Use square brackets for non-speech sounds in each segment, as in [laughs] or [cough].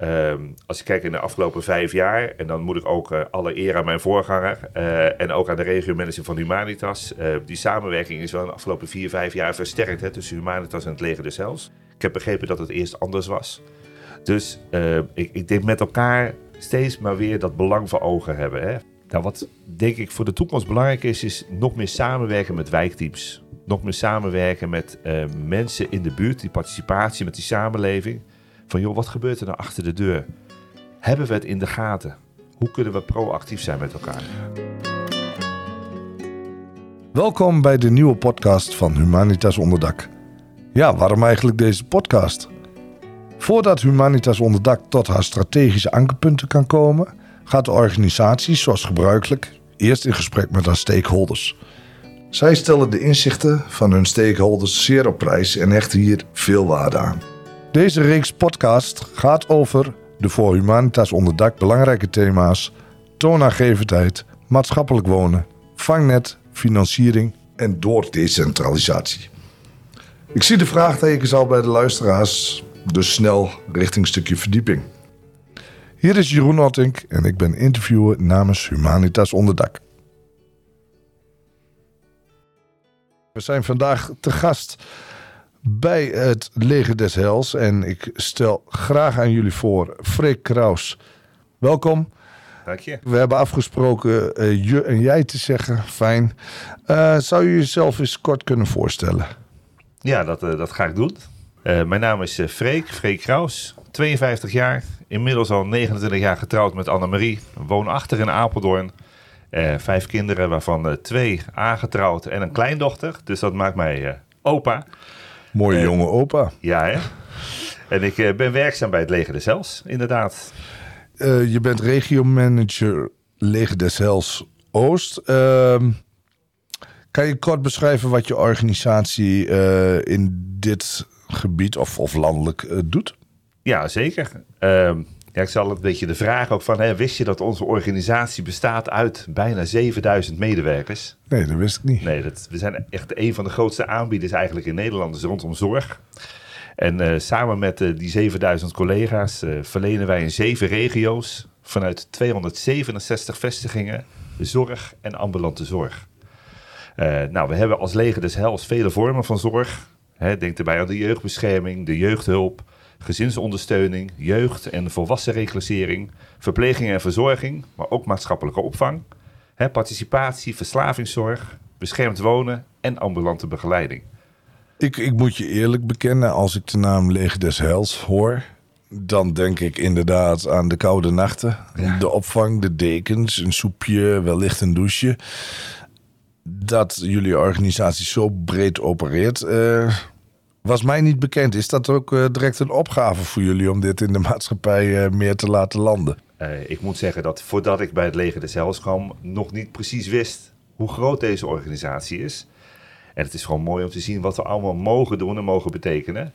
Ehm, als ik kijk in de afgelopen vijf jaar, en dan moet ik ook uh, alle eer aan mijn voorganger uh, en ook aan de regio-manager van Humanitas. Uh, die samenwerking is wel in de afgelopen vier, vijf jaar versterkt hè, tussen Humanitas en het leger des Hels. Ik heb begrepen dat het eerst anders was. Dus ik, ik, denk met elkaar steeds maar weer dat belang voor ogen hebben. Hè. Nou, wat denk ik voor de toekomst belangrijk is, is nog meer samenwerken met wijkteams. Nog meer samenwerken met mensen in de buurt, die participatie met die samenleving. Van joh, wat gebeurt er nou achter de deur? Hebben we het in de gaten? Hoe kunnen we proactief zijn met elkaar? Welkom bij de nieuwe podcast van Humanitas Onderdak. Ja, waarom eigenlijk deze podcast? Voordat Humanitas Onderdak tot haar strategische ankerpunten kan komen, gaat de organisatie, zoals gebruikelijk, eerst in gesprek met haar stakeholders. Zij stellen de inzichten van hun stakeholders zeer op prijs en hechten hier veel waarde aan. Deze reeks podcast gaat over de voor Humanitas onderdak belangrijke thema's: toonaangevendheid, maatschappelijk wonen, vangnet, financiering en doordecentralisatie. Ik zie de vraagtekens al bij de luisteraars, dus snel richting stukje verdieping. Hier is Jeroen Ottink en ik ben interviewer namens Humanitas Onderdak. We zijn vandaag te gast bij het Leger des Hels. En ik stel graag aan jullie voor Freek Kraus. Welkom. Dank je. We hebben afgesproken uh, je en jij te zeggen. Fijn. Uh, zou je jezelf eens kort kunnen voorstellen? Ja, dat, uh, dat ga ik doen. mijn naam is Freek, Freek Kraus. 52 jaar. Inmiddels al 29 jaar getrouwd met Annemarie. Woonachtig in Apeldoorn. vijf kinderen, waarvan twee aangetrouwd en een kleindochter. Dus dat maakt mij opa. Mooie en, jonge opa. Ja, hè? En ik uh, ben werkzaam bij het Leger des Hels, inderdaad. Uh, je bent regiomanager Leger des Hels Oost. Uh, kan je kort beschrijven wat je organisatie uh, in dit gebied of, of landelijk doet? Ja, zeker. Ja, ik zal een beetje de vraag ook van, hè, wist je dat onze organisatie bestaat uit bijna 7000 medewerkers? Nee, dat wist ik niet. Nee, dat, we zijn echt een van de grootste aanbieders eigenlijk in Nederland dus rondom zorg. En uh, samen met uh, die 7000 collega's uh, verlenen wij in zeven regio's vanuit 267 vestigingen zorg en ambulante zorg. nou, we hebben als leger des hels vele vormen van zorg. Hè, denk erbij aan de jeugdbescherming, de jeugdhulp, gezinsondersteuning, jeugd- en volwassenreclassering, verpleging en verzorging, maar ook maatschappelijke opvang, hè, participatie, verslavingszorg, beschermd wonen en ambulante begeleiding. Ik, ik moet je eerlijk bekennen, als ik de naam Leger des Hels hoor, dan denk ik inderdaad aan de koude nachten. De opvang, de dekens, een soepje, wellicht een douche. Dat jullie organisatie zo breed opereert, uh, was mij niet bekend. Is dat ook uh, direct een opgave voor jullie om dit in de maatschappij uh, meer te laten landen? Uh, ik moet zeggen dat voordat ik bij het leger des Hels kwam, nog niet precies wist hoe groot deze organisatie is. En het is gewoon mooi om te zien wat we allemaal mogen doen en mogen betekenen.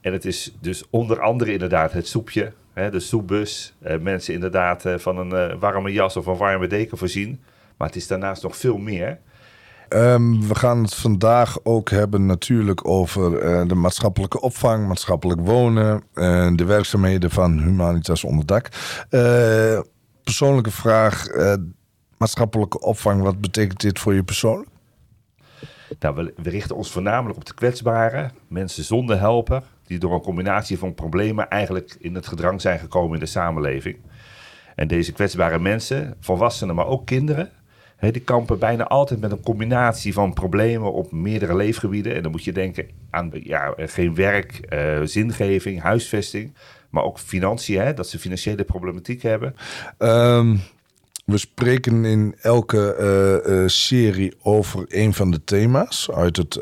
En het is dus onder andere inderdaad het soepje, hè, de soepbus. mensen inderdaad van een warme jas of een warme deken voorzien. Maar het is daarnaast nog veel meer. Um, we gaan het vandaag ook hebben natuurlijk over uh, de maatschappelijke opvang, maatschappelijk wonen, uh, de werkzaamheden van Humanitas Onderdak. Uh, persoonlijke vraag, maatschappelijke opvang, wat betekent dit voor je persoonlijk? Nou, we, we, richten ons voornamelijk op de kwetsbaren, mensen zonder helper, die door een combinatie van problemen eigenlijk in het gedrang zijn gekomen in de samenleving. En deze kwetsbare mensen, volwassenen, maar ook kinderen, die kampen bijna altijd met een combinatie van problemen op meerdere leefgebieden. En dan moet je denken aan ja, geen werk, uh, zingeving, huisvesting, maar ook financiën, dat ze financiële problematiek hebben. Um, we spreken in elke uh, uh, serie over een van de thema's uit het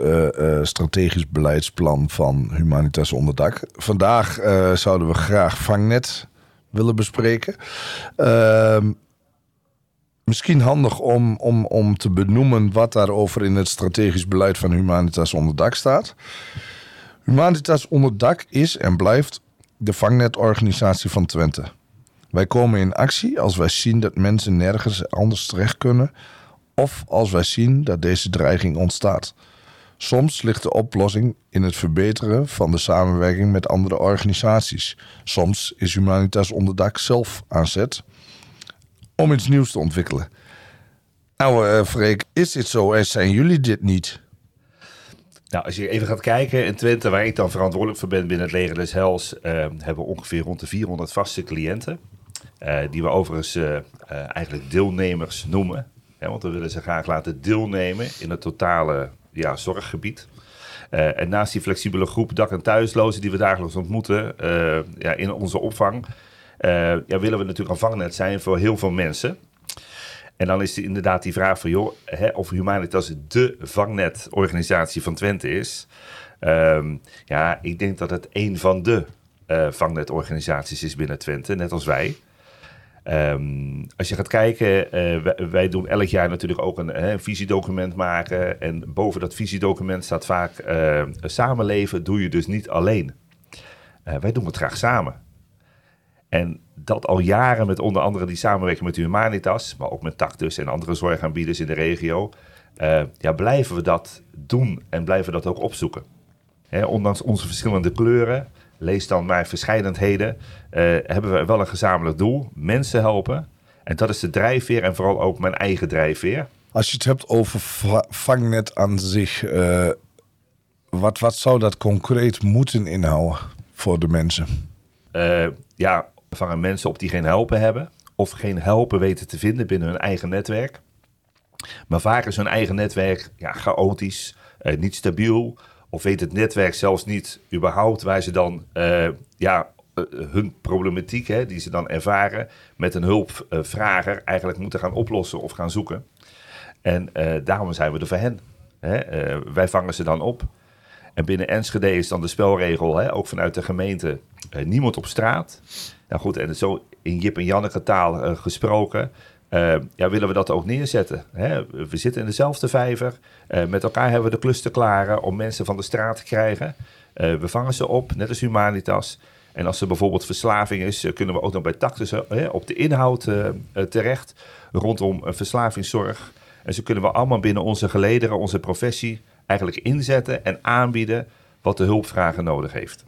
strategisch beleidsplan van Humanitas Onderdak. Vandaag zouden we graag vangnet willen bespreken. Ehm, Misschien handig om, om, om te benoemen wat daarover in het strategisch beleid van Humanitas Onderdak staat. Humanitas Onderdak is en blijft de vangnetorganisatie van Twente. Wij komen in actie als wij zien dat mensen nergens anders terecht kunnen of als wij zien dat deze dreiging ontstaat. Soms ligt de oplossing in het verbeteren van de samenwerking met andere organisaties. Soms is Humanitas Onderdak zelf aan zet om iets nieuws te ontwikkelen. Nou, uh, Freek, is dit zo en zijn jullie dit niet? Nou, als je even gaat kijken in Twente, waar ik dan verantwoordelijk voor ben binnen het leger des Hels, uh, hebben we ongeveer rond de 400 vaste cliënten. Uh, die we overigens eigenlijk deelnemers noemen. want we willen ze graag laten deelnemen in het totale ja, zorggebied. Uh, en naast die flexibele groep dak- en thuislozen die we dagelijks ontmoeten uh, ja, in onze opvang, uh, ja, willen we natuurlijk een vangnet zijn voor heel veel mensen. En dan is inderdaad die vraag van, joh, hè, of Humanitas de vangnetorganisatie van Twente is. Um, ja, ik denk dat het een van de vangnetorganisaties is binnen Twente, net als wij. Um, als je gaat kijken, uh, wij, doen elk jaar natuurlijk ook een, hè, visiedocument maken. En boven dat visiedocument staat vaak: samenleven doe je dus niet alleen. Wij doen het graag samen. En dat al jaren met onder andere die samenwerking met Humanitas, maar ook met Tactus en andere zorgaanbieders in de regio. ja, blijven we dat doen en blijven we dat ook opzoeken. Hè, ondanks onze verschillende kleuren lees dan maar verscheidenheden, uh, hebben we wel een gezamenlijk doel: mensen helpen. En dat is de drijfveer en vooral ook mijn eigen drijfveer. Als je het hebt over vangnet aan zich, uh, wat, wat zou dat concreet moeten inhouden voor de mensen? Uh, ja, vangen mensen op die geen helpen hebben of geen helpen weten te vinden binnen hun eigen netwerk. Maar vaak is hun eigen netwerk ja, chaotisch, niet stabiel of weet het netwerk zelfs niet überhaupt waar ze dan uh, ja, uh, hun problematiek, hè, die ze dan ervaren, met een hulpvrager eigenlijk moeten gaan oplossen of gaan zoeken. En uh, daarom zijn we er voor hen. Hè. wij vangen ze dan op. En binnen Enschede is dan de spelregel, hè, ook vanuit de gemeente, niemand op straat. Nou goed, en zo in Jip en Janneke taal gesproken. Uh, ja, willen we dat ook neerzetten? Hè? We zitten in dezelfde vijver. Uh, met elkaar hebben we de klus te klaren om mensen van de straat te krijgen. We vangen ze op, net als Humanitas. En als er bijvoorbeeld verslaving is, kunnen we ook nog bij Tactus op de inhoud terecht. Rondom verslavingszorg. En zo kunnen we allemaal binnen onze gelederen, onze professie, eigenlijk inzetten en aanbieden wat de hulpvrager nodig heeft.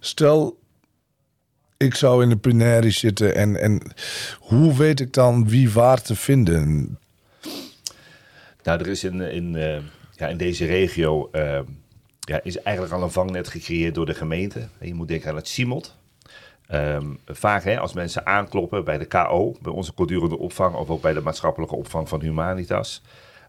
Stel, ik zou in de plenaire zitten en, en hoe weet ik dan wie waar te vinden? Nou, er is in, in, uh, ja, in deze regio uh, ja, is eigenlijk al een vangnet gecreëerd door de gemeente. Je moet denken aan het CIMOT. Um, vaak hè, als mensen aankloppen bij de KO, bij onze kortdurende opvang of ook bij de maatschappelijke opvang van Humanitas.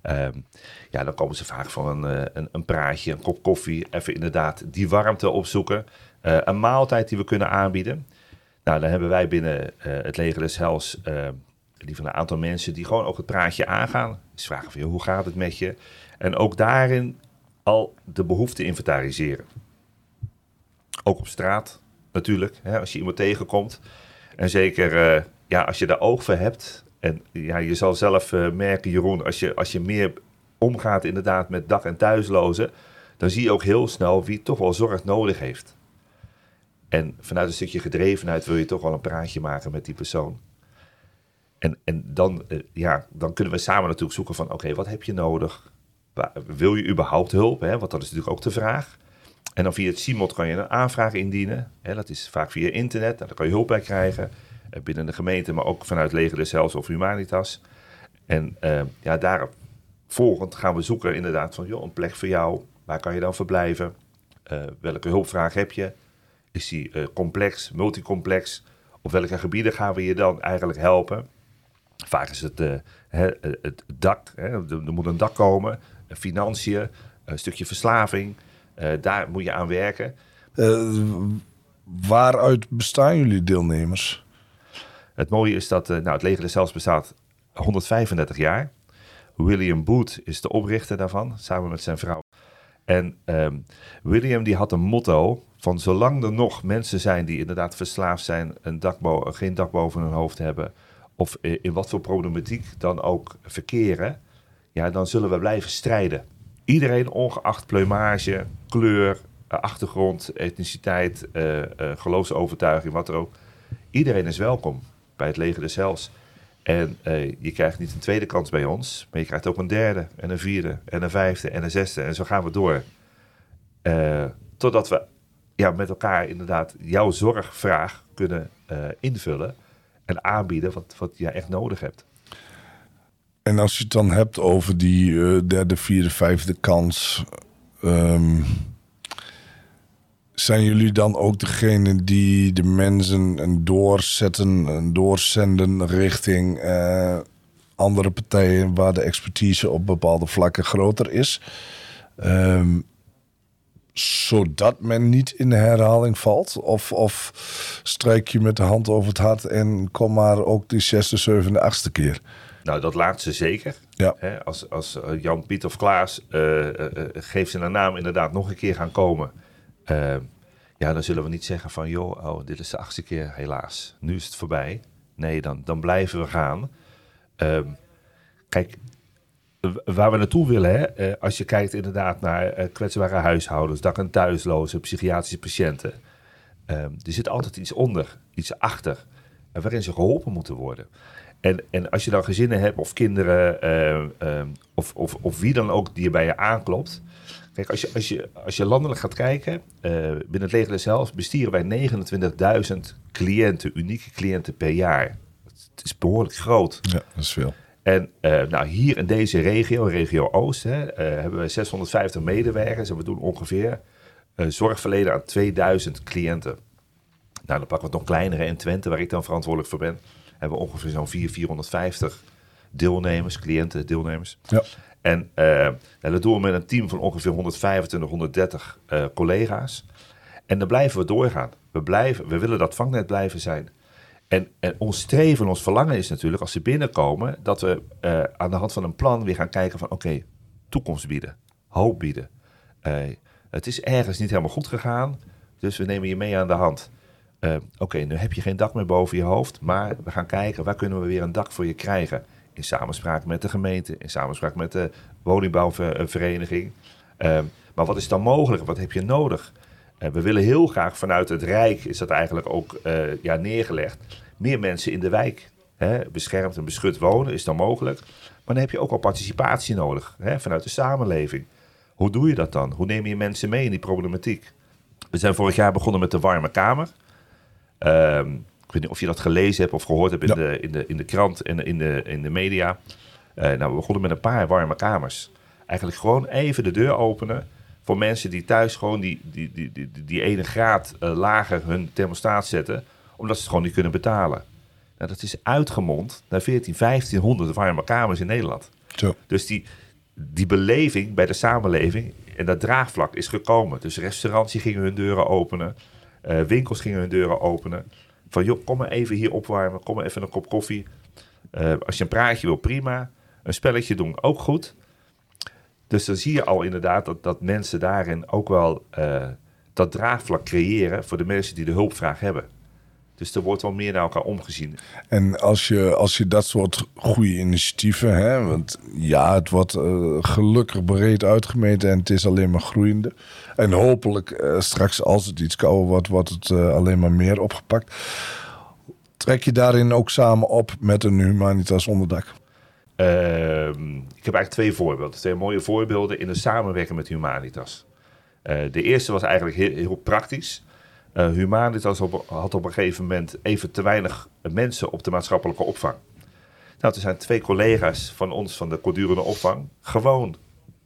Um, ja, dan komen ze vaak voor een, uh, een, een, praatje, een kop koffie, even inderdaad die warmte opzoeken. Een maaltijd die we kunnen aanbieden. Nou, dan hebben wij binnen uh, het leger des Hels die van een aantal mensen die gewoon ook het praatje aangaan. Dus vragen van, hoe gaat het met je? En ook daarin al de behoeften inventariseren. Ook op straat natuurlijk, hè, als je iemand tegenkomt. En zeker uh, ja, als je daar oog voor hebt. En ja, je zal zelf merken, Jeroen, als je, als je meer omgaat inderdaad met dag- en thuislozen... dan zie je ook heel snel wie toch wel zorg nodig heeft. En vanuit een stukje gedrevenheid wil je toch wel een praatje maken met die persoon. En, en dan, uh, ja, dan kunnen we samen natuurlijk zoeken van... oké, wat heb je nodig? Wil je überhaupt hulp? Hè? Want dat is natuurlijk ook de vraag. En dan via het CIMOT kan je een aanvraag indienen. Hè? Dat is vaak via internet. Daar kan je hulp bij krijgen. Uh, binnen de gemeente, maar ook vanuit Leger Hels of Humanitas. En uh, ja, daarop volgend gaan we zoeken inderdaad van... joh, een plek voor jou. Waar kan je dan verblijven? welke hulpvraag heb je? Is die uh, complex, multicomplex? Op welke gebieden gaan we je dan eigenlijk helpen? Vaak is het uh, het dak, hè, er moet een dak komen, financiën, een stukje verslaving. Daar moet je aan werken. waaruit bestaan jullie deelnemers? Het mooie is dat nou, het leger zelfs bestaat 135 jaar. William Booth is de oprichter daarvan, samen met zijn vrouw. En um, William die had een motto van zolang er nog mensen zijn die inderdaad verslaafd zijn, een dak geen dak boven hun hoofd hebben, of in wat voor problematiek dan ook verkeren, ja, dan zullen we blijven strijden. Iedereen, ongeacht pleumage, kleur, achtergrond, etniciteit, uh, uh, geloofsovertuiging, wat er ook. Iedereen is welkom bij het leger des Hels. En eh, je krijgt niet een tweede kans bij ons, maar je krijgt ook een derde en een vierde en een vijfde en een zesde. En zo gaan we door. Totdat we ja, met elkaar inderdaad jouw zorgvraag kunnen uh, invullen en aanbieden wat, wat je echt nodig hebt. En als je het dan hebt over die uh, derde, vierde, vijfde kans. Um, zijn jullie dan ook degene die de mensen en doorzetten en doorzenden richting uh, andere partijen waar de expertise op bepaalde vlakken groter is? Um, zodat men niet in de herhaling valt? Of, of strijk je met de hand over het hart en kom maar ook die zesde, zevende, achtste keer? Nou, dat laatste zeker. Ja. He, als als Jan, Piet of Klaas, uh, uh, geef ze een naam, inderdaad nog een keer gaan komen. Uh, ja, dan zullen we niet zeggen van, joh, oh, dit is de achtste keer, helaas. Nu is het voorbij. Nee, dan, dan blijven we gaan. Um, kijk, waar we naartoe willen, hè, als je kijkt inderdaad naar kwetsbare huishoudens, dak- en thuislozen, psychiatrische patiënten. Um, er zit altijd iets onder, iets achter, waarin ze geholpen moeten worden. En, en als je dan gezinnen hebt of kinderen uh, uh, of, of, of wie dan ook die bij je aanklopt. Kijk, als je, als je, als je landelijk gaat kijken, binnen het leger zelf bestieren wij 29.000 cliënten, unieke cliënten per jaar. Het is behoorlijk groot. Ja, dat is veel. En nou, hier in deze regio, regio Oost, hè, hebben we 650 medewerkers en we doen ongeveer zorg verlenen aan 2000 cliënten. Nou, dan pakken we het nog kleinere in Twente, waar ik dan verantwoordelijk voor ben hebben we ongeveer zo'n 400, 450 deelnemers, cliënten, deelnemers. Ja. En uh, nou, dat doen we met een team van ongeveer 125, 130 uh, collega's. En dan blijven we doorgaan. We, blijven, we willen dat vangnet blijven zijn. En, en ons streven, ons verlangen is natuurlijk, als ze binnenkomen, dat we uh, aan de hand van een plan weer gaan kijken van oké, toekomst bieden, hoop bieden. het is ergens niet helemaal goed gegaan, dus we nemen je mee aan de hand. Uh, Oké, nu heb je geen dak meer boven je hoofd, maar we gaan kijken waar kunnen we weer een dak voor je krijgen. In samenspraak met de gemeente, in samenspraak met de woningbouwvereniging. Uh, maar wat is dan mogelijk? Wat heb je nodig? Uh, we willen heel graag vanuit het Rijk, is dat eigenlijk ook ja, neergelegd, meer mensen in de wijk. Hè, beschermd en beschut wonen is dan mogelijk. Maar dan heb je ook al participatie nodig hè, vanuit de samenleving. Hoe doe je dat dan? Hoe neem je mensen mee in die problematiek? We zijn vorig jaar begonnen met de warme kamer. Um, ik weet niet of je dat gelezen hebt of gehoord hebt in, ja. de, in, de, in de krant en in de, in de media. Uh, nou, we begonnen met een paar warme kamers. Eigenlijk gewoon even de deur openen voor mensen die thuis gewoon die, die, die, die, die ene graad uh, lager hun thermostaat zetten, omdat ze het gewoon niet kunnen betalen. Nou, dat is uitgemond naar 14, 1500 warme kamers in Nederland. Zo. Dus die, die beleving bij de samenleving en dat draagvlak is gekomen. Dus restaurants gingen hun deuren openen. Uh, winkels gingen hun deuren openen. Van joh, kom maar even hier opwarmen. Kom maar even een kop koffie. Uh, als je een praatje wil, prima. Een spelletje doen, ook goed. Dus dan zie je al inderdaad dat, dat mensen daarin ook wel uh, dat draagvlak creëren voor de mensen die de hulpvraag hebben. Dus er wordt wel meer naar elkaar omgezien. En als je, als je dat soort goede initiatieven, hè, want ja, het wordt uh, gelukkig breed uitgemeten en het is alleen maar groeiende. En hopelijk uh, straks, als het iets kouder wordt, wordt het alleen maar meer opgepakt. Trek je daarin ook samen op met een Humanitas onderdak? Ehm, ik heb eigenlijk twee voorbeelden. Twee mooie voorbeelden in de samenwerking met Humanitas. de eerste was eigenlijk heel, heel praktisch. Uh, Humanitas op, had op een gegeven moment even te weinig mensen op de maatschappelijke opvang. Nou, er zijn twee collega's van ons van de kortdurende opvang gewoon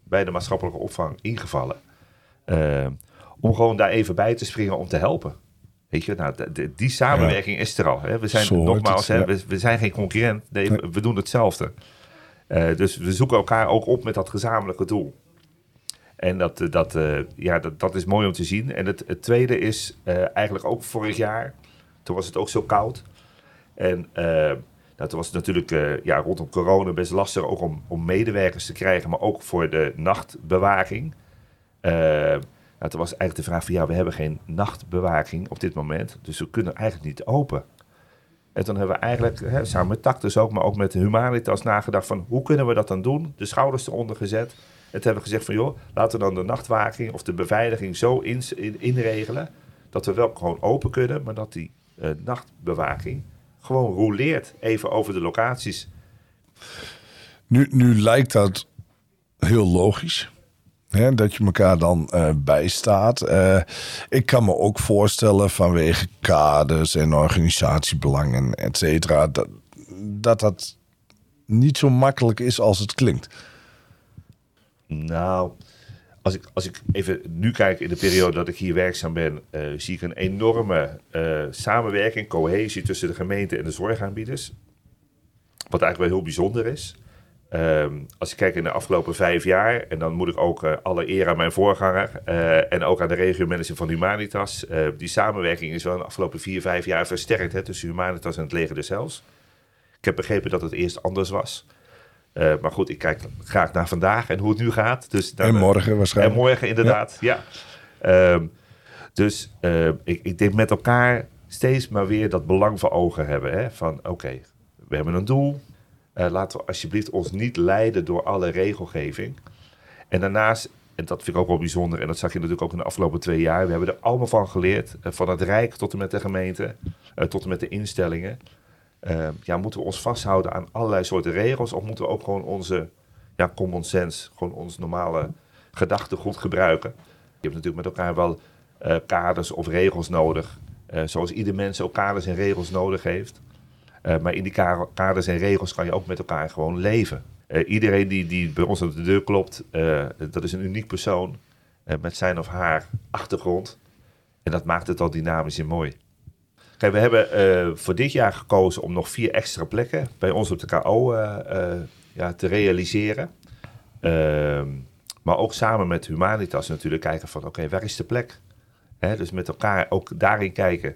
bij de maatschappelijke opvang ingevallen. Uh, om gewoon daar even bij te springen om te helpen. Weet je, nou, de, die samenwerking ja. is er al. Hè. We zijn nogmaals, het, hè, ja. we, we, zijn geen concurrent. Nee, Nee. we, we doen hetzelfde. Uh, dus we zoeken elkaar ook op met dat gezamenlijke doel. En dat, eh, dat, uh, ja, dat, dat is mooi om te zien. En het, tweede is eigenlijk ook vorig jaar. Toen was het ook zo koud. En nou, toen was het natuurlijk ja, rondom corona best lastig ook om, om medewerkers te krijgen. Maar ook voor de nachtbewaking. nou, toen was eigenlijk de vraag van ja, we hebben geen nachtbewaking op dit moment. Dus we kunnen eigenlijk niet open. En toen hebben we eigenlijk, hè, samen met Tactus ook, maar ook met Humanitas nagedacht van hoe kunnen we dat dan doen? De schouders eronder gezet. En toen hebben we gezegd van joh, laten we dan de nachtwaking of de beveiliging zo in, in, inregelen dat we wel gewoon open kunnen, maar dat die uh, nachtbewaking gewoon rouleert even over de locaties. Nu, nu lijkt dat heel logisch. Dat je elkaar dan eh, bijstaat. Eh, ik kan me ook voorstellen vanwege kaders en organisatiebelangen, et cetera, dat, dat dat niet zo makkelijk is als het klinkt. Nou, als ik, als ik even nu kijk in de periode dat ik hier werkzaam ben, eh, zie ik een enorme samenwerking, cohesie tussen de gemeente en de zorgaanbieders. Wat eigenlijk wel heel bijzonder is. Ehm, als ik kijk in de afgelopen vijf jaar, en dan moet ik ook uh, alle eer aan mijn voorganger en ook aan de regiomanager van Humanitas. die samenwerking is wel in de afgelopen vier, vijf jaar versterkt hè, tussen Humanitas en het leger des Hels. Ik heb begrepen dat het eerst anders was. Maar goed, ik kijk graag naar vandaag en hoe het nu gaat. Dus dan, en morgen waarschijnlijk. En morgen inderdaad, ja. ja. Um, dus uh, ik, ik, denk met elkaar steeds maar weer dat belang voor ogen hebben. Hè? Van oké, okay, we hebben een doel. Uh, laten we alsjeblieft ons niet leiden door alle regelgeving. En daarnaast, en dat vind ik ook wel bijzonder... en dat zag je natuurlijk ook in de afgelopen twee jaar... we hebben er allemaal van geleerd. van het Rijk tot en met de gemeente, tot en met de instellingen... Uh, ja, moeten we ons vasthouden aan allerlei soorten regels? Of moeten we ook gewoon onze ja, common sense, gewoon ons normale gedachtegoed gebruiken? Je hebt natuurlijk met elkaar wel kaders of regels nodig. Zoals ieder mens ook kaders en regels nodig heeft. Maar in die kaders en regels kan je ook met elkaar gewoon leven. iedereen die, die bij ons op de deur klopt, dat is een uniek persoon. met zijn of haar achtergrond. En dat maakt het al dynamisch en mooi. Kijk, we hebben voor dit jaar gekozen om nog vier extra plekken bij ons op de KO ja, te realiseren. Ehm, maar ook samen met Humanitas natuurlijk kijken van oké, waar is de plek? Hè, dus met elkaar ook daarin kijken.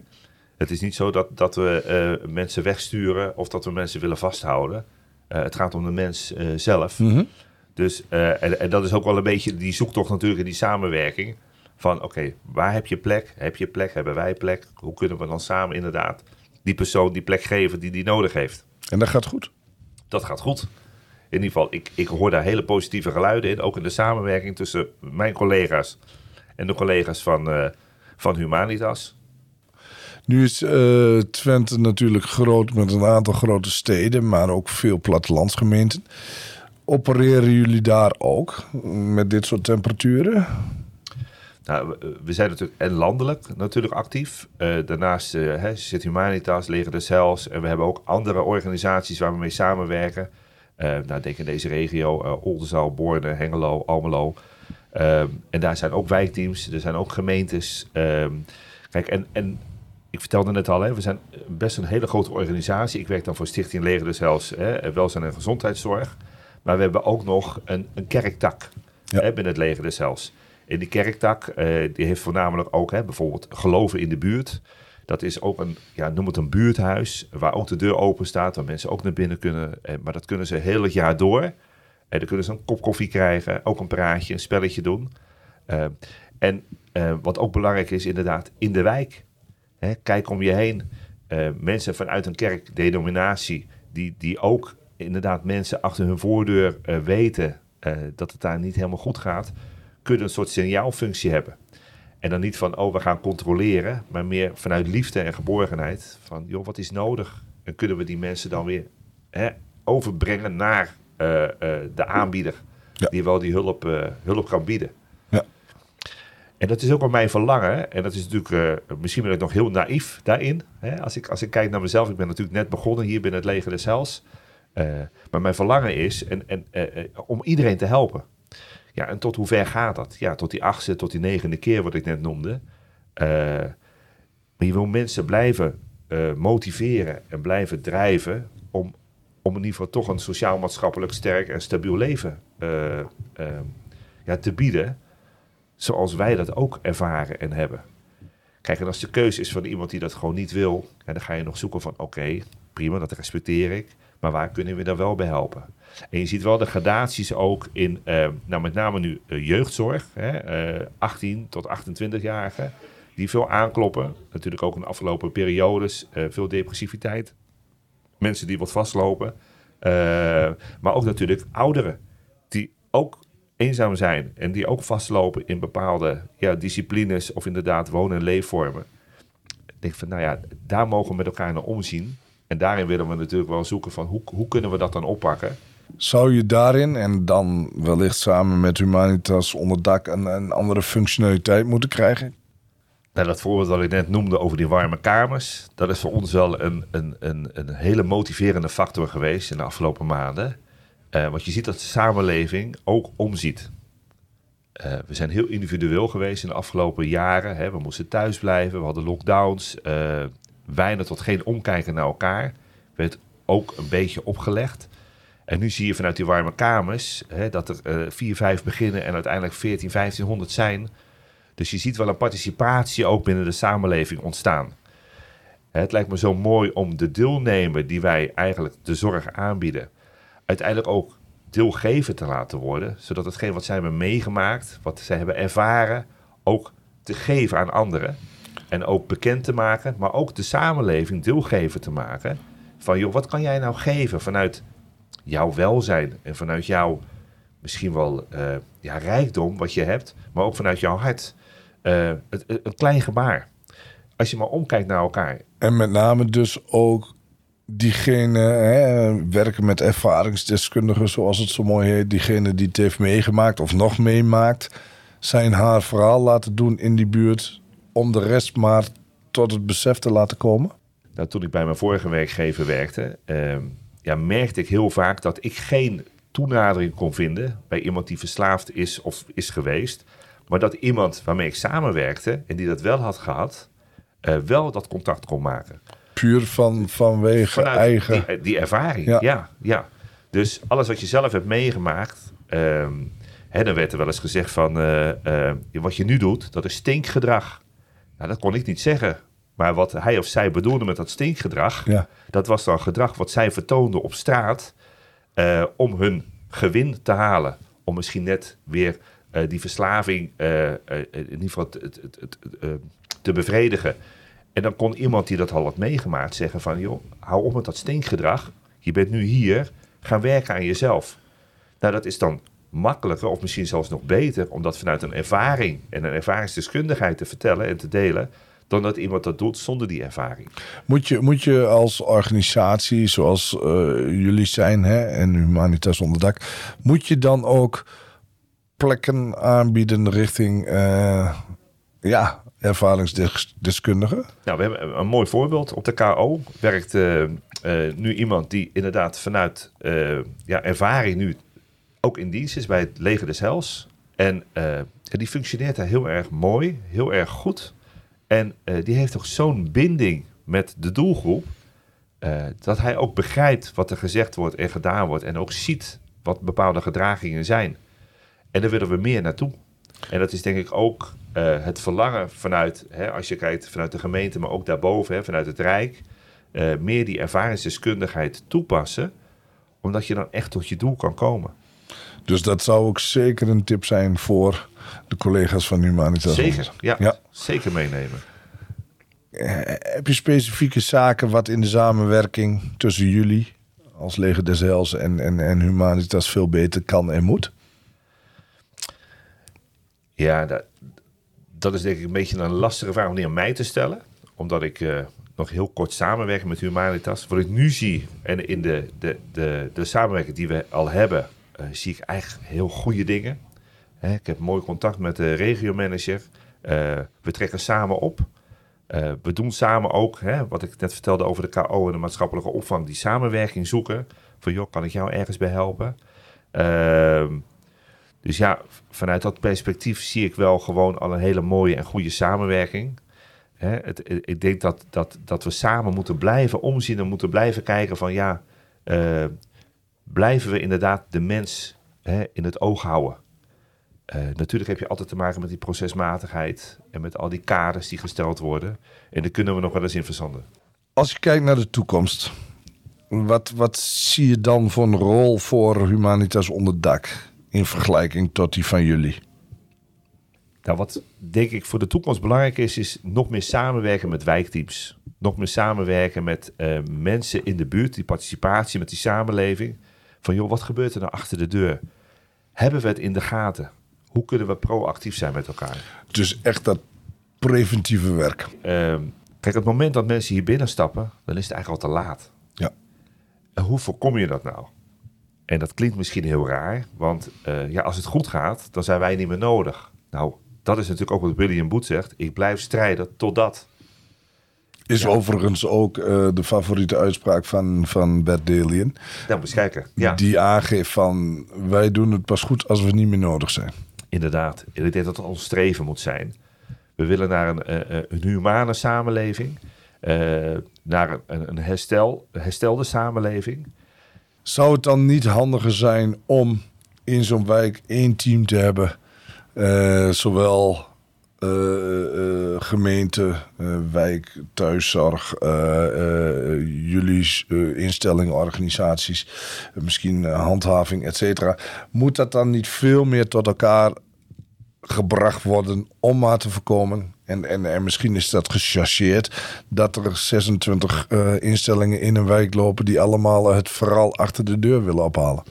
Het is niet zo dat, dat we mensen wegsturen of dat we mensen willen vasthouden. het gaat om de mens zelf. Mm -hmm. Dus, en, en, dat is ook wel een beetje die zoektocht natuurlijk in die samenwerking. Van oké, waar heb je plek? Heb je plek? Hebben wij plek? Hoe kunnen we dan samen inderdaad die persoon die plek geven die die nodig heeft? En dat gaat goed? Dat gaat goed. In ieder geval, ik, ik hoor daar hele positieve geluiden in. Ook in de samenwerking tussen mijn collega's en de collega's van, van Humanitas. Nu is uh, Twente natuurlijk groot met een aantal grote steden, maar ook veel plattelandsgemeenten. Opereren jullie daar ook met dit soort temperaturen? Nou, we zijn natuurlijk en landelijk natuurlijk actief. Uh, daarnaast uh, zit Humanitas, Leger de Cels. En we hebben ook andere organisaties waar we mee samenwerken. Nou, denk in deze regio, uh, Oldenzaal, Borne, Hengelo, Almelo. Ehm, en daar zijn ook wijkteams, er zijn ook gemeentes. Ehm, kijk, en, en ik vertelde net al, hè, we zijn best een hele grote organisatie. Ik werk dan voor Stichting Leger de Cels, hè, welzijn en gezondheidszorg. Maar we hebben ook nog een, een kerktak ja. hè, binnen het Leger de Cels. In die kerktak, uh, die heeft voornamelijk ook hè, bijvoorbeeld geloven in de buurt. Dat is ook een, ja, noem het een buurthuis, waar ook de deur open staat, waar mensen ook naar binnen kunnen. Eh, maar dat kunnen ze heel het jaar door. En eh, dan kunnen ze een kop koffie krijgen, ook een praatje, een spelletje doen. Uh, en uh, wat ook belangrijk is, inderdaad, in de wijk. Hè, kijk om je heen. Uh, mensen vanuit een kerkdenominatie, die, die ook inderdaad mensen achter hun voordeur weten dat het daar niet helemaal goed gaat kunnen een soort signaalfunctie hebben. En dan niet van, oh, we gaan controleren, maar meer vanuit liefde en geborgenheid. Van, joh, wat is nodig? En kunnen we die mensen dan weer hè, overbrengen naar de aanbieder, ja. die wel die hulp, hulp kan bieden. En dat is ook wel mijn verlangen. En dat is natuurlijk, misschien ben ik nog heel naïef daarin. Hè? Als, ik, als ik kijk naar mezelf, ik ben natuurlijk net begonnen hier binnen het leger des Hels. maar mijn verlangen is en, en, om iedereen te helpen. Ja, en tot hoe ver gaat dat? Ja, tot die achtste, tot die negende keer wat ik net noemde. Maar je wil mensen blijven motiveren en blijven drijven om, om in ieder geval toch een sociaal-maatschappelijk sterk en stabiel leven ja, te bieden. Zoals wij dat ook ervaren en hebben. Kijk, en als de keuze is van iemand die dat gewoon niet wil, dan ga je nog zoeken van oké, prima, dat respecteer ik. Maar waar kunnen we daar wel bij helpen? En je ziet wel de gradaties ook in, uh, nou met name nu uh, jeugdzorg, hè, uh, 18 tot 28-jarigen, die veel aankloppen. Natuurlijk ook in de afgelopen periodes eh, veel depressiviteit. Mensen die wat vastlopen. maar ook natuurlijk ouderen, die ook eenzaam zijn en die ook vastlopen in bepaalde ja, disciplines of inderdaad wonen- en leefvormen. Ik denk van, nou ja, daar mogen we met elkaar naar omzien. En daarin willen we natuurlijk wel zoeken van hoe, hoe kunnen we dat dan oppakken. Zou je daarin en dan wellicht samen met Humanitas onder dak een, een andere functionaliteit moeten krijgen? Nou, dat voorbeeld wat ik net noemde over die warme kamers, dat is voor ons wel een, een, een, een hele motiverende factor geweest in de afgelopen maanden. Uh, want je ziet dat de samenleving ook omziet. Uh, we zijn heel individueel geweest in de afgelopen jaren. Hè. We moesten thuis blijven, we hadden lockdowns, uh, weinig tot geen omkijken naar elkaar. Werd ook een beetje opgelegd. En nu zie je vanuit die warme kamers hè, dat er vier, vijf beginnen en uiteindelijk 14, 1500 zijn dus je ziet wel een participatie ook binnen de samenleving ontstaan. Het lijkt me zo mooi om de deelnemer die wij eigenlijk de zorg aanbieden, uiteindelijk ook deelgever te laten worden, zodat hetgeen wat zij hebben meegemaakt, wat zij hebben ervaren, ook te geven aan anderen. En ook bekend te maken, maar ook de samenleving deelgever te maken. Van joh, wat kan jij nou geven vanuit jouw welzijn en vanuit jouw misschien wel uh, ja, rijkdom wat je hebt, maar ook vanuit jouw hart. Het, een klein gebaar. Als je maar omkijkt naar elkaar. En met name dus ook diegene, werken met ervaringsdeskundigen, zoals het zo mooi heet. Diegene die het heeft meegemaakt of nog meemaakt, zijn haar verhaal laten doen in die buurt. Om de rest maar tot het besef te laten komen. Nou, toen ik bij mijn vorige werkgever werkte, uh, ja, merkte ik heel vaak dat ik geen toenadering kon vinden bij iemand die verslaafd is of is geweest. Maar dat iemand waarmee ik samenwerkte en die dat wel had gehad, uh, wel dat contact kon maken. Puur van, vanwege Vanuit eigen... Die, die ervaring, ja. ja. Dus alles wat je zelf hebt meegemaakt... Um, hè, dan werd er wel eens gezegd van... Uh, uh, wat je nu doet, dat is stinkgedrag. Nou, dat kon ik niet zeggen. Maar wat hij of zij bedoelde met dat stinkgedrag... Ja. dat was dan gedrag wat zij vertoonden op straat... om hun gewin te halen. Om misschien net weer die verslaving in ieder geval te bevredigen. En dan kon iemand die dat al had meegemaakt zeggen van... joh, hou op met dat stinkgedrag. Je bent nu hier, ga werken aan jezelf. Nou, dat is dan makkelijker of misschien zelfs nog beter... om dat vanuit een ervaring en een ervaringsdeskundigheid te vertellen en te delen dan dat iemand dat doet zonder die ervaring. Moet je, moet je als organisatie, zoals uh, jullie zijn hè, en Humanitas Onderdak, moet je dan ook plekken aanbieden richting uh, ja, ervaringsdeskundigen? Nou, we hebben een mooi voorbeeld. Op de KO werkt uh, uh, nu iemand die inderdaad vanuit ja, ervaring nu ook in dienst is bij het leger des Hels. En die functioneert daar heel erg mooi, heel erg goed. En die heeft toch zo'n binding met de doelgroep... dat hij ook begrijpt wat er gezegd wordt en gedaan wordt... en ook ziet wat bepaalde gedragingen zijn... En daar willen we meer naartoe. En dat is denk ik ook uh, het verlangen vanuit, hè, als je kijkt vanuit de gemeente, maar ook daarboven, hè, vanuit het Rijk, uh, meer die ervaringsdeskundigheid toepassen, omdat je dan echt tot je doel kan komen. Dus dat zou ook zeker een tip zijn voor de collega's van Humanitas. Zeker, ja, ja. zeker meenemen. Uh, heb je specifieke zaken wat in de samenwerking tussen jullie als Leger des Heils en, en, en Humanitas veel beter kan en moet? Ja, dat, dat is denk ik een beetje een lastige vraag om die mij te stellen. Omdat ik uh, nog heel kort samenwerk met Humanitas. Wat ik nu zie en in de, de, de, de samenwerking die we al hebben, uh, zie ik eigenlijk heel goede dingen. Hè, ik heb mooi contact met de regiomanager. Uh, we trekken samen op. we doen samen ook, hè, wat ik net vertelde over de KO en de maatschappelijke opvang, die samenwerking zoeken. Van joh, kan ik jou ergens bij helpen? Dus ja, vanuit dat perspectief zie ik wel gewoon al een hele mooie en goede samenwerking. Hè, het, ik denk dat, dat, dat we samen moeten blijven omzien en moeten blijven kijken van ja, uh, blijven we inderdaad de mens hè, in het oog houden. Uh, natuurlijk heb je altijd te maken met die procesmatigheid en met al die kaders die gesteld worden. En daar kunnen we nog wel eens in verzanden. Als je kijkt naar de toekomst, wat, wat zie je dan voor een rol voor Humanitas onder dak? In vergelijking tot die van jullie? Nou, wat denk ik voor de toekomst belangrijk is, is nog meer samenwerken met wijkteams. Nog meer samenwerken met uh, mensen in de buurt, die participatie met die samenleving. Van joh, wat gebeurt er nou achter de deur? Hebben we het in de gaten? Hoe kunnen we proactief zijn met elkaar? Dus echt dat preventieve werk. Uh, kijk, het moment dat mensen hier binnenstappen, dan is het eigenlijk al te laat. En hoe voorkom je dat nou? En dat klinkt misschien heel raar, want uh, ja, als het goed gaat, dan zijn wij niet meer nodig. Nou, dat is natuurlijk ook wat William Booth zegt. Ik blijf strijden totdat. Is ja. overigens ook uh, de favoriete uitspraak van, van Bert Delian. Ja, moet kijken. Ja. Die aangeeft van wij doen het pas goed als we niet meer nodig zijn. Inderdaad. Ik denk dat het ons streven moet zijn. We willen naar een, uh, een humane samenleving. Naar een, een, herstel, een herstelde samenleving. Zou het dan niet handiger zijn om in zo'n wijk één team te hebben? Uh, zowel uh, gemeente, wijk, thuiszorg, jullie instellingen, organisaties, misschien handhaving, et cetera. Moet dat dan niet veel meer tot elkaar gebracht worden om maar te voorkomen. En, en, en misschien is dat gechargeerd dat er 26 uh, instellingen in een wijk lopen die allemaal het vooral achter de deur willen ophalen.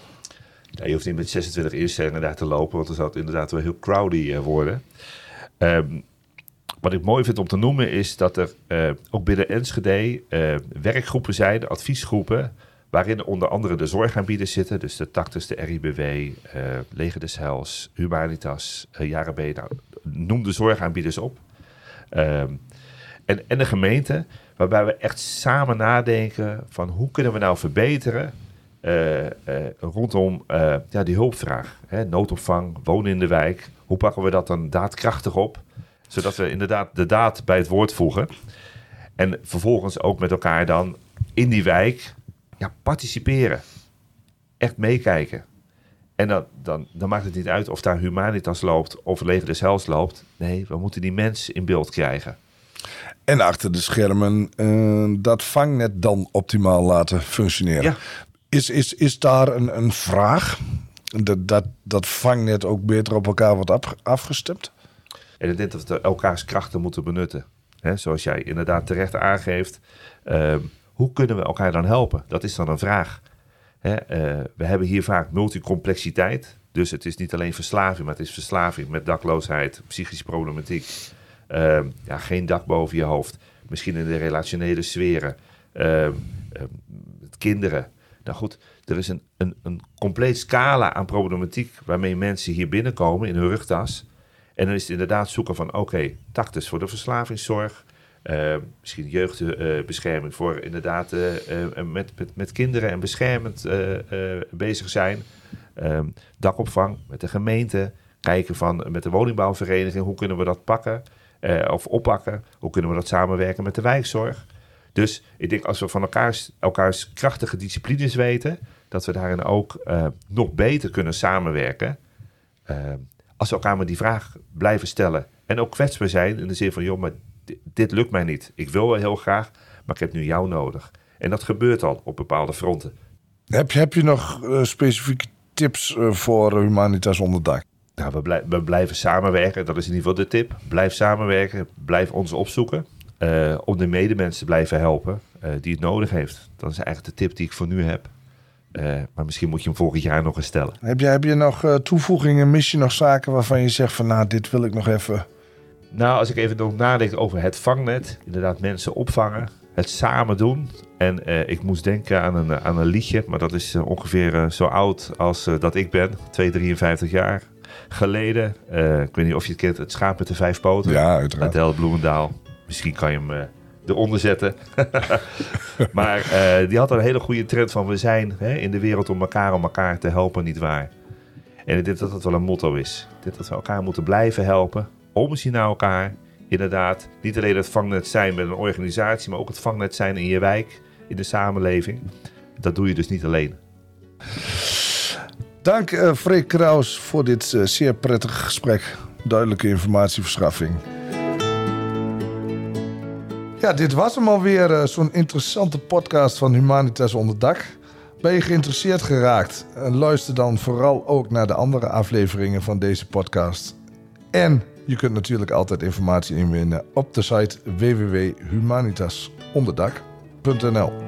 Je hoeft niet met 26 instellingen daar te lopen, want dan zou het inderdaad wel heel crowdy uh, worden. Um, wat ik mooi vind om te noemen is dat er uh, ook binnen Enschede werkgroepen zijn, adviesgroepen, waarin onder andere de zorgaanbieders zitten. Dus de Tactus, de RIBW, Leger des Heils, Humanitas, uh, JARB. Nou, noem de zorgaanbieders op. Um, en, en de gemeente, waarbij we echt samen nadenken van hoe kunnen we nou verbeteren uh, rondom ja, die hulpvraag. Hè? Noodopvang, wonen in de wijk. Hoe pakken we dat dan daadkrachtig op? Zodat we inderdaad de daad bij het woord voegen. En vervolgens ook met elkaar dan in die wijk ja, participeren. Echt meekijken. En dan, dan, dan maakt het niet uit of daar Humanitas loopt of Leger des Hels loopt. Nee, we moeten die mensen in beeld krijgen. En achter de schermen uh, dat vangnet dan optimaal laten functioneren. Ja. Is, is, is daar een, een vraag? Dat, dat, dat vangnet ook beter op elkaar wordt af, afgestemd? En ik denk dat we elkaars krachten moeten benutten. He, zoals jij inderdaad terecht aangeeft. Uh, hoe kunnen we elkaar dan helpen? Dat is dan een vraag. Uh, we hebben hier vaak multicomplexiteit. Dus het is niet alleen verslaving, maar het is verslaving met dakloosheid, psychische problematiek. Uh, ja, geen dak boven je hoofd. Misschien in de relationele sferen. Uh, kinderen. Nou goed, er is een, een, een compleet scala aan problematiek waarmee mensen hier binnenkomen in hun rugtas. En dan is het inderdaad zoeken van oké, okay, voor de verslavingszorg. Uh, misschien jeugdbescherming voor inderdaad uh, met, met, met, kinderen en beschermend bezig zijn. Ehm, dakopvang met de gemeente. Kijken van met de woningbouwvereniging, hoe kunnen we dat pakken of oppakken? Hoe kunnen we dat samenwerken met de wijkzorg? Dus ik denk als we van elkaars, elkaars krachtige disciplines weten, dat we daarin ook nog beter kunnen samenwerken. Ehm, als we elkaar maar die vraag blijven stellen. En ook kwetsbaar zijn in de zin van, joh, maar dit lukt mij niet. Ik wil wel heel graag, maar ik heb nu jou nodig. En dat gebeurt al op bepaalde fronten. Heb je, heb je nog uh, specifieke tips uh, voor Humanitas onderdak? Nou, we, blij we, blijven samenwerken. Dat is in ieder geval de tip. Blijf samenwerken. Blijf ons opzoeken. Uh, om de medemensen te blijven helpen die het nodig heeft. Dat is eigenlijk de tip die ik voor nu heb. maar misschien moet je hem volgend jaar nog eens stellen. Heb je, heb je nog toevoegingen, mis je nog zaken waarvan je zegt van nou, dit wil ik nog even nou, als ik even nog nadenk over het vangnet, inderdaad mensen opvangen, het samen doen. En uh, ik moest denken aan een, aan een liedje, maar dat is uh, ongeveer uh, zo oud als dat ik ben, 2, 53 jaar geleden. ik weet niet of je het kent, het schaap met de vijf poten. Ja, uiteraard. Adel Bloemendaal. Misschien kan je hem eronder zetten. [laughs] maar die had een hele goede trend van we zijn hè, in de wereld om elkaar om elkaar te helpen, niet waar. En ik denk dat dat wel een motto is. Ik denk dat we elkaar moeten blijven helpen omzien naar elkaar. Inderdaad, niet alleen het vangnet zijn met een organisatie, maar ook het vangnet zijn in je wijk, in de samenleving. Dat doe je dus niet alleen. Dank uh, Freek Kraus voor dit uh, zeer prettige gesprek. Duidelijke informatieverschaffing. Ja, dit was hem alweer, uh, zo'n interessante podcast van Humanitas Onderdak. Ben je geïnteresseerd geraakt? luister dan vooral ook naar de andere afleveringen van deze podcast. En je kunt natuurlijk altijd informatie inwinnen op de site www.humanitasonderdak.nl.